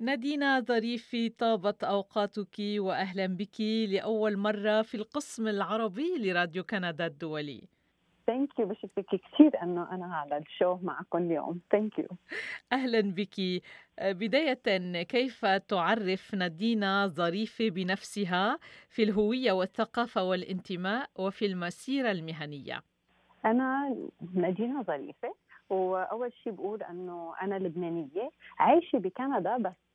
نادينا ظريفة طابت أوقاتك وأهلا بك لأول مرة في القسم العربي لراديو كندا الدولي. thank you بشكرك كثير إنه أنا على ال show معكم اليوم. ثانك يو أهلا بك. بداية كيف تعرف نادينا ظريفة بنفسها في الهوية والثقافة والانتماء وفي المسيرة المهنية؟ أنا نادينا ظريفة وأول شيء بقول إنه أنا لبنانية عايشة بكندا بس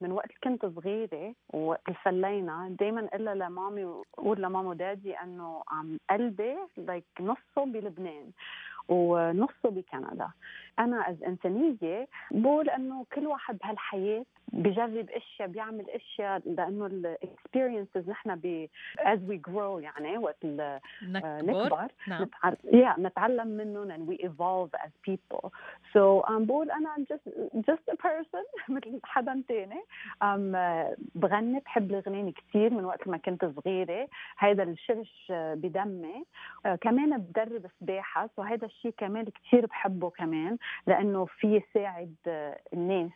من وقت كنت صغيرة ووقت فلينا دائما أنا لمامي وقول لماما و daddy إنه عم قلبي like نصه بلبنان ونصه بكندا. أنا as إنسانة بقول إنه كل واحد بهالحياة بجرب أشياء بيعمل أشياء لأنه ال experiences نحن ب as we grow يعني وقت نكبر. نعم. yeah, نتعلم منهم and we evolve as people. So um, بقول أنا just just a person مثل حدا تاني. um, بغني بحب الغنية كثير من وقت ما كنت صغيرة. هذا الشرش بدمي. uh, كمان بدرب سباحة. وهذا الشيء كمان كثير بحبه كمان. لأنه في يساعد الناس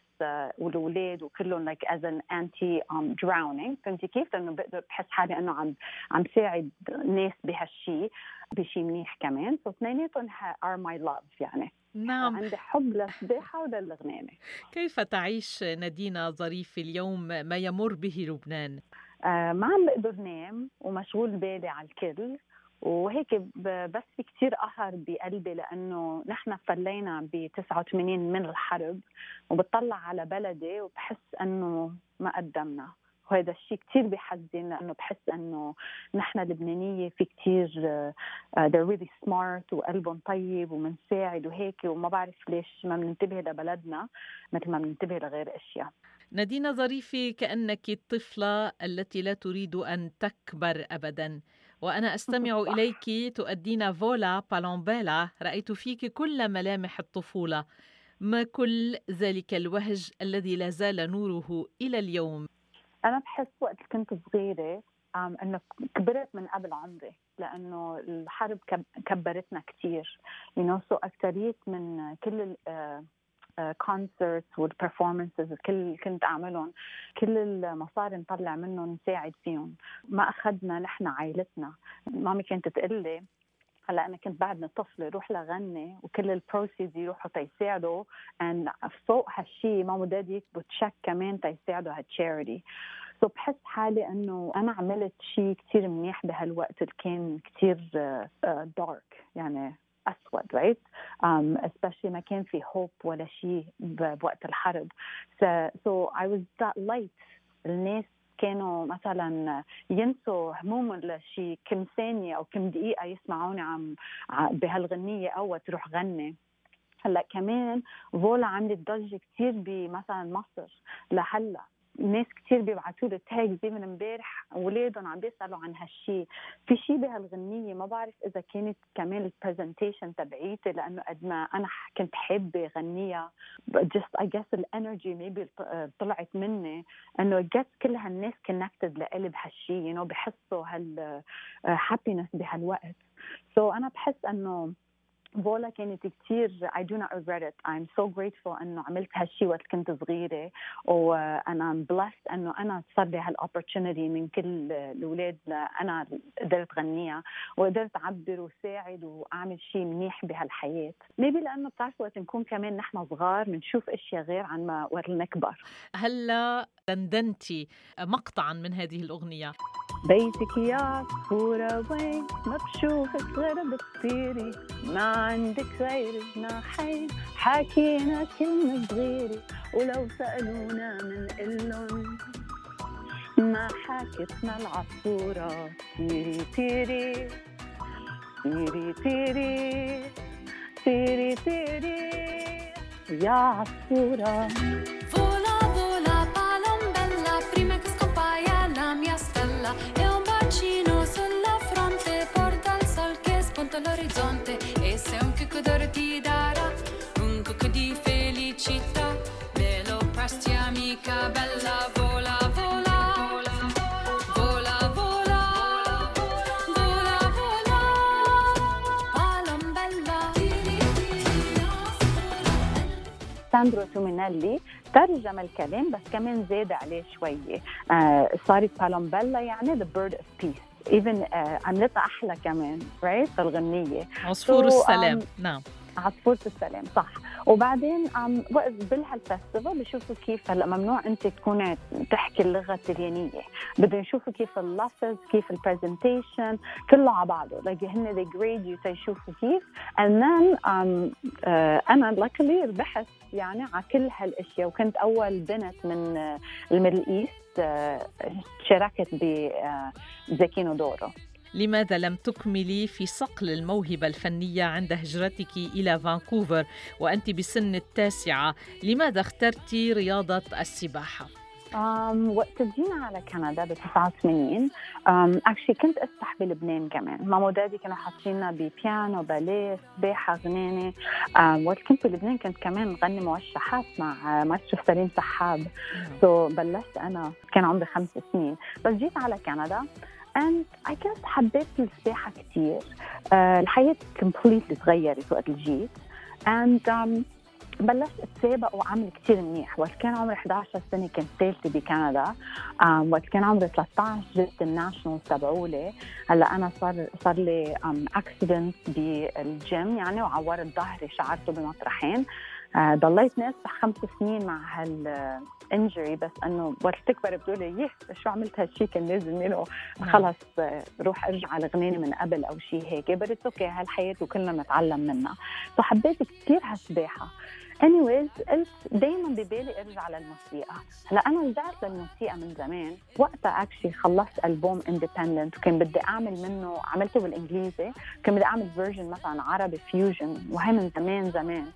والأولاد وكلهم like as in anti drowning فهمتي كيف؟ لأنه بقدر بحس حالي إنه عم عم ساعد ناس بهالشيء بشيء منيح كمان. so اثنيناتهم are my love يعني. نعم. عندي حب للسباحة وللغناء كيف تعيش نادينا ظريفة اليوم ما يمر به لبنان؟ آه ما عم بقدر نام ومشغول بالي على الكل. وهيك بس في كثير قهر بقلبي لأنه نحن فلينا ب 89 من الحرب وبطلع على بلدي وبحس إنه ما قدمنا. وهذا الشيء كثير بحزن لأنه بحس إنه نحن لبنانية في كثير uh, they're really smart وقلبهم طيب ومنساعد وهيك وما بعرف ليش ما بننتبه لبلدنا مثل ما بننتبه لغير اشياء نادينا ظريفي كأنك الطفلة التي لا تريد أن تكبر ابدا. وأنا أستمع إليك تؤدين فولا بالومبيلا رأيت فيك كل ملامح الطفولة. ما كل ذلك الوهج الذي لا زال نوره إلى اليوم؟ أنا بحس وقت كنت صغيرة إنه كبرت من قبل عمري لأنه الحرب كبرتنا كثير you know من كل concerts وال performances كل كنت أعملهم. كل المصاري نطلع منهم نساعد فيهم. ما أخذنا نحن عائلتنا. mommy كانت تقول لي هلا أنا كنت بعدني طفلة روح لغني. وكل ال proceeds يروحوا تيساعدوا. and فوق هالشيء ماما و daddy يكتبوا check كمان تيساعدوا هال charity so بحس حالي إنه أنا عملت شيء كثير منيح بهالوقت اللي كان كثير dark يعني أسود right um, especially ما كان في hope ولا شيء بوقت الحرب. so, so I was that light. الناس كانوا مثلا ينسوا همومهم لشي كم ثانية أو كم دقيقة يسمعوني عم بهالغنية أو تروح غني. هلأ كمان فولا عملت ضجة كثير بمثلا مصر لهلأ. ناس كثير بيبعثوا لي tag زي من امبارح اولادهم عم بيسألوا عن هالشيء في شيء بهالغنية ما بعرف إذا كانت كمان ال presentation تبعيتي لأنه قد ما أنا كنت حابة غنيها just I guess ال energy maybe طلعت مني إنه جت كل هالناس connected لإلي بهالشيء know بحسوا هال happiness بهالوقت. so so أنا بحس إنه فولا كانت كثير I do not regret it. I'm so grateful إنه عملت هالشيء وقت كنت صغيرة وأنا blessed إنه أنا صار لي هال opportunity من كل الأولاد أنا قدرت غنيها وقدرت أعبر وساعد وأعمل شيء منيح بهالحياة. maybe لأنه بتعرفوا وقت نكون كمان نحن صغار بنشوف أشياء غير عن ما وقت نكبر. هلا دندنتي مقطعا من هذه الأغنية. بيتك يا عصفورة وين ما بشوفك غير بتطيري ما عندك غير جناحين. حاكينا كلمة صغيرة ولو سألونا منقلن ما حاكتنا العصفورة. طيري طيري. طيري طيري. طيري طيري. يا عصفورة. All'orizzonte e se ساندرو تومينيلي ترجم الكلام بس كمان زاد عليه شوية آه صارت بالومبيلا يعني the bird of peace even عملتها أحلى كمان right الغنية. عصفور So, السلام. um, نعم. عصفورة السلام صح. وبعدين عم وقت بالهال festival بشوفوا كيف هلأ ممنوع أنت تكوني تحكي اللغة الطليانيه بدهم يشوفوا كيف اللفظ كيف ال presentation كله على بعضه. Like هن they grade you كيف. And then um, uh, أنا luckily ربحت يعني على كل هالأشياء. وكنت أول بنت من uh, ال Middle East uh, شاركت ب Zecchino d'Oro. لماذا لم تكملي في صقل الموهبة الفنية عند هجرتك إلى فانكوفر وأنت بسن التاسعة؟ لماذا اخترت رياضة السباحة؟ وقت جينا على كندا ب 89 um, actually كنت أسبح بلبنان كمان. ماما ودادي كانوا حاطيننا ببيانو باليه سباحة غنانة. وقت كنت بلبنان كنت كمان غني موشحات مع مايسترو سليم سحاب. so so, بلشت أنا كان عمري خمس سنين. بس جيت على كندا. And I guess حبيت السباحة كثير uh, الحياة completely تغيرت وقت اللي جيت. And um, بلشت أتسابق وعمل كثير منيح. وقت كان عمري 11 سنة كنت ثالثة بكندا. وقت كان عمري 13 جبت ال national تبعولي. هلأ أنا صار صار لي accident بال gym يعني وعورت ظهري شعرته بمطرحين. آه ضليت ناسبح خمس سنين مع هال injury بس إنه وقت تكبر بتقولي يه شو عملت هالشيء كان لازم منه خلص روح ارجع على غناني من قبل أو شيء هيك. بس okay هالحياة وكلنا نتعلم منها. فحبيت كثير هالسباحة. Anyways قلت دائما ببالي إرجع للموسيقى. هلا أنا رجعت للموسيقى من زمان. وقتها actually خلصت ألبوم independent وكان بدي أعمل منه عملته بالإنجليزي. كان بدي أعمل version مثلا عربي fusion وهي من زمان زمان.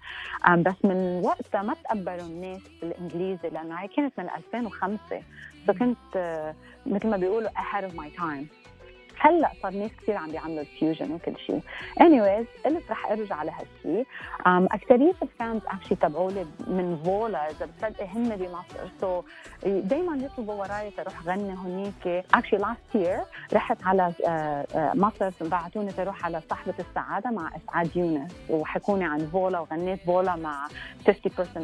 بس من وقتها ما تقبلوا الناس بالإنجليزي لأنه هي كانت من 2005 فكنت مثل ما بيقولوا ahead of my time. هلأ صار ناس كثير عم بيعملوا ال fusion وكل شيء anyways قلت رح أرجع لهالشيء um, أكثرية ال fans actually تبعولي من فولا اذا بتصدقي هن بمصر so so, دائما يطلبوا وراي تروح غني هونيك. actually last year رحت على مصر بعثوني تروح على صاحبة السعادة مع إسعاد يونس. وحكوني عن فولا وغنيت فولا مع 50%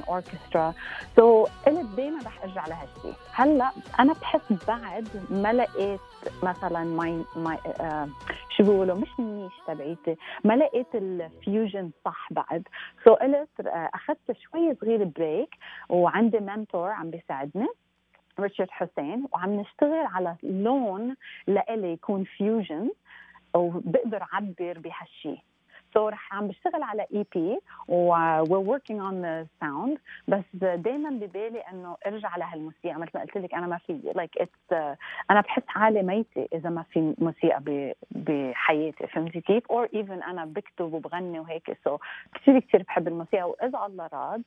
اوركسترا so so, قلت دائما رح أرجع لهالشيء هلأ أنا بحس بعد ما لقيت مثلا my آه شو بيقولوا مش ال niche تبعيتي ما لقيت ال fusion صح بعد. so so قلت آه أخذت شوي صغير break وعندي mentor عم بيساعدني ريتشارد حسين وعم نشتغل على لون لإلي يكون fusion وبقدر أعبر بهالشيء so رح عم بشتغل على EP we're working on the sound بس دائما ببالي إنه أرجع لهالموسيقى مثل ما قلت لك أنا ما في like like it's أنا بحس حالي ميتة إذا ما في موسيقى بحياتي. فهمتي كيف؟ or even أنا بكتب وبغني وهيك. so so كثير كثير بحب الموسيقى. وإذا الله راد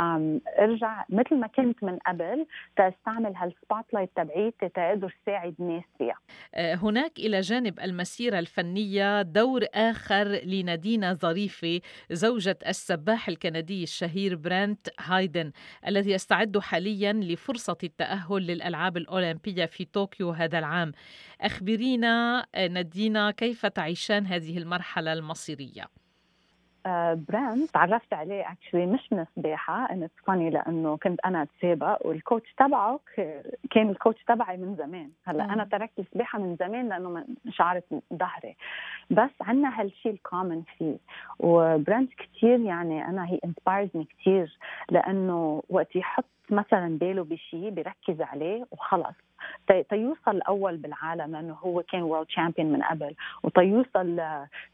um, أرجع مثل ما كنت من قبل تستعمل هال spotlight تبعيتي تقدر ساعد ناس فيها هناك إلى جانب المسيرة الفنية دور آخر لنادين دينا ظريفة زوجة السباح الكندي الشهير برانت هايدن الذي يستعد حاليا لفرصة التأهل للألعاب الأولمبية في طوكيو هذا العام. أخبرينا ندينا كيف تعيشان هذه المرحلة المصيرية؟ براند تعرفت عليه actually مش من السباحة and funny لأنه كنت أنا اتسابق وال coach تبعه كان ال coach تبعي من زمان. هلأ أنا تركت السباحة من زمان لأنه شعرت ظهري. بس عندنا هالشيء ال common فيه وبراند كثير يعني أنا he inspires ني كثير لأنه وقت يحط مثلا باله بشيء بيركز عليه وخلص. تيوصل الأول بالعالم لأنه هو كان world champion من قبل وتيوصل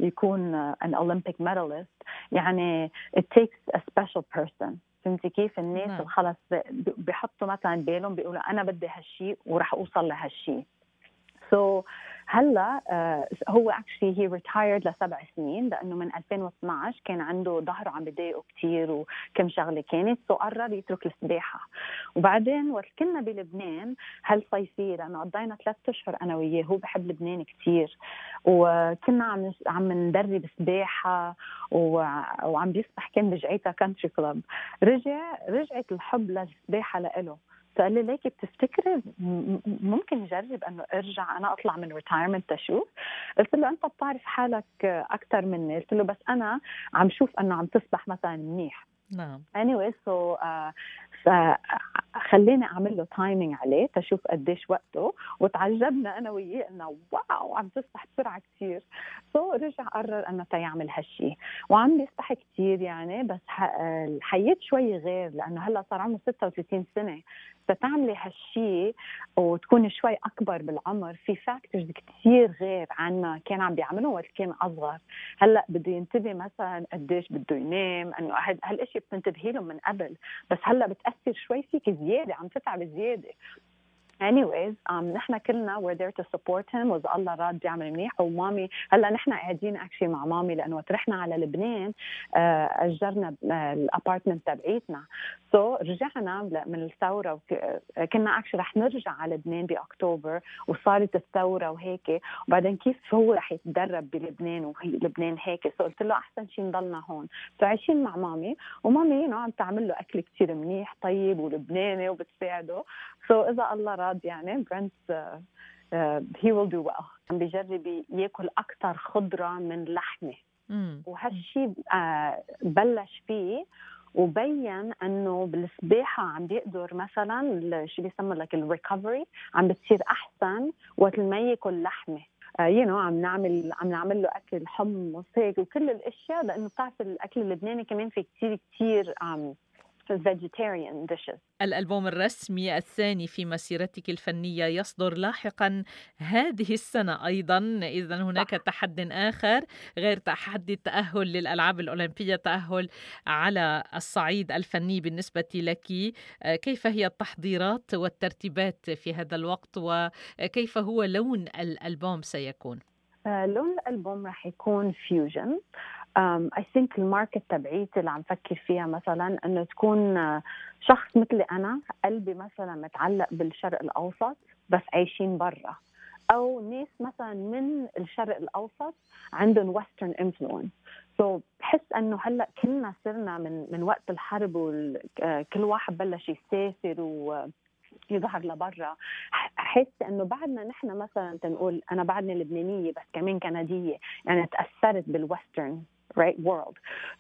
يكون an Olympic medalist يعني it takes a special person. فهمتي كيف؟ الناس اللي خلص بحطوا مثلا بالهم بيقولوا أنا بدي هالشيء وراح أوصل لهالشيء so so, هلا uh, هو actually he retired لسبع سنين لأنه من 2012 كان عنده ظهره عم بضايقه كثير وكم شغلة كانت so قرر يترك السباحة. وبعدين وقت كنا بلبنان هالصيفيه لأنه قضينا ثلاث أشهر أنا وياه هو بحب لبنان كثير وكنا عم عم ندرب سباحة وعم بيسبح كان بجعيتا Country Club رجع رجعت الحب للسباحة لإله. فقال لي ليكي بتفتكري ممكن نجرب إنه أرجع أنا أطلع من retirement تشوف قلت له أنت بتعرف حالك أكثر مني. قلت له بس أنا عم شوف إنه عم تسبح مثلا منيح. نعم. Anyway so uh, فخليني أعمل له timing عليه تشوف قديش وقته. وتعجبنا أنا وياه إنه wow عم تسبح بسرعة كثير so so رجع قرر إنه تيعمل هالشيء وعم بيسبح كثير يعني بس الحياة شوي غير لأنه هلأ صار عمره 36 سنة. فتعملي هالشيء وتكوني شوي أكبر بالعمر في factors كثير غير عن ما كان عم بيعمله وقت كان أصغر. هلأ بده ينتبه مثلا قديش بده ينام إنه هالاشياء بتنتبهي له من قبل. بس هلأ بتأثر شوي فيك زياده عم تتعب زيادة. Anyways um, نحن كلنا we're there to support him. وإذا الله راد بيعمل منيح. ومامي هلأ نحن قاعدين actually مع مامي لأنه وقت رحنا على لبنان آه، أجرنا ال apartment تبعيتنا. so, رجعنا من الثورة كنا actually رح نرجع على لبنان بأكتوبر وصارت الثورة وهيك. وبعدين كيف هو رح يتدرب بلبنان لبنان هيك؟ so قلت له أحسن شيء نضلنا هون. فعايشين مع مامي. ومامي عم تعمل له أكل كثير منيح طيب ولبناني وبتساعده. so, إذا الله راد يعني برنس he will do well عم بيجرب ياكل أكثر خضرة من لحمة. وهالشيء uh, بلش فيه وبين إنه بالسباحه عم بيقدر مثلا شو بيسموا لك ال recovery عم بتصير أحسن وقت ما ياكل لحمة. يو uh, نو عم نعمل عم نعمل له أكل حمص هيك وكل الأشياء لأنه بتعرف الأكل اللبناني كمان في كثير كثير vegetarian dishes. الألبوم الرسمي الثاني في مسيرتك الفنية يصدر لاحقا هذه السنة أيضا إذا هناك صح. تحد آخر غير تحدي التأهل للألعاب الأولمبية تأهل على الصعيد الفني بالنسبة لك آه، كيف هي التحضيرات والترتيبات في هذا الوقت وكيف هو لون الألبوم سيكون؟ آه، لون الألبوم راح يكون fusion I think ال market تبعيتي اللي عم فكر فيها مثلا إنه تكون آه، شخص مثلي أنا قلبي مثلا متعلق بالشرق الأوسط بس عايشين برا. أو ناس مثلا من الشرق الأوسط عندهم Western influence so بحس إنه هلأ كلنا صرنا من من وقت الحرب وكل آه، واحد بلش يسافر و يظهر لبرا. حس إنه بعدنا نحن مثلا تنقول أنا بعدني لبنانية بس كمان كندية. يعني تأثرت بال Western right world.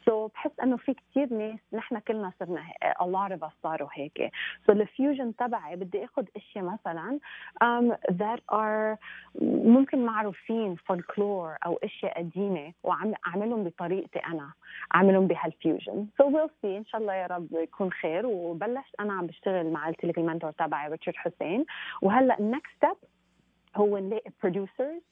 So بحس إنه في كثير ناس نحن كلنا صرنا a lot of us صاروا هيك. So ال fusion تبعي بدي آخذ اشياء مثلا um, that are ممكن معروفين فولكلور أو اشياء قديمة واعملهم بطريقتي أنا اعملهم بهال fusion so we'll see. إن شاء الله يا رب يكون خير. وبلشت أنا عم بشتغل مع قلت ال mentor تبعي ريتشارد حسين. وهلأ ال next step هو نلاقي producers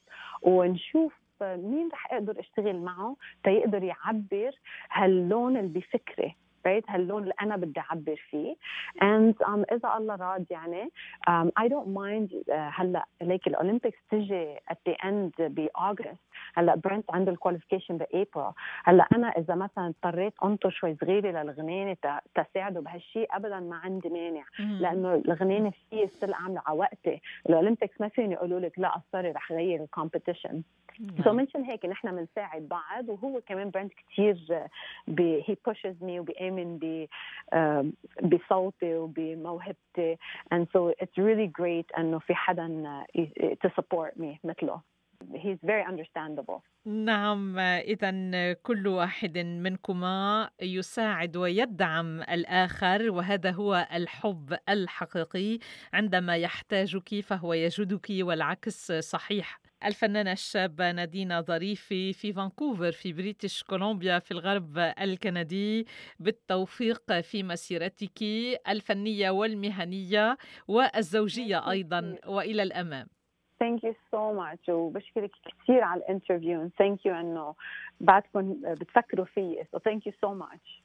ونشوف مين رح أقدر اشتغل معه تيقدر يعبر هاللون اللي بفكري؟ Right هاللون اللي أنا بدي أعبر فيه. And um, إذا الله راد يعني um, I don't mind uh, هلأ ليك ال Olympics تجي at the end بـ August هلأ برنت عنده ال qualification بأبريل. هلأ أنا إذا مثلا اضطريت أنطر شوي صغيرة للغناني تساعده بهالشيء ابدا ما عندي مانع. لأنه الغناني فيي still اعمله على وقتي ال Olympics ما فيني يقولوا لك لا sorry رح غير ال competition so منشان هيك نحن بنساعد بعض وهو كمان برنت كثير he pushes me وبيآمن بصوتي وبموهبتي and so it's really great انه في حدا to support me مثله he's very understandable. نعم إذا كل واحد منكما يساعد ويدعم الآخر وهذا هو الحب الحقيقي عندما يحتاجك فهو يجدك والعكس صحيح. الفنانة الشابة نادينا ظريفي في فانكوفر في بريتش كولومبيا في الغرب الكندي. بالتوفيق في مسيرتك الفنية والمهنية والزوجية أيضا وإلى الأمام. thank you so much وبشكرك كثير على ال interview. Thank you إنه بعدكم بتفكروا فيي. so thank you so much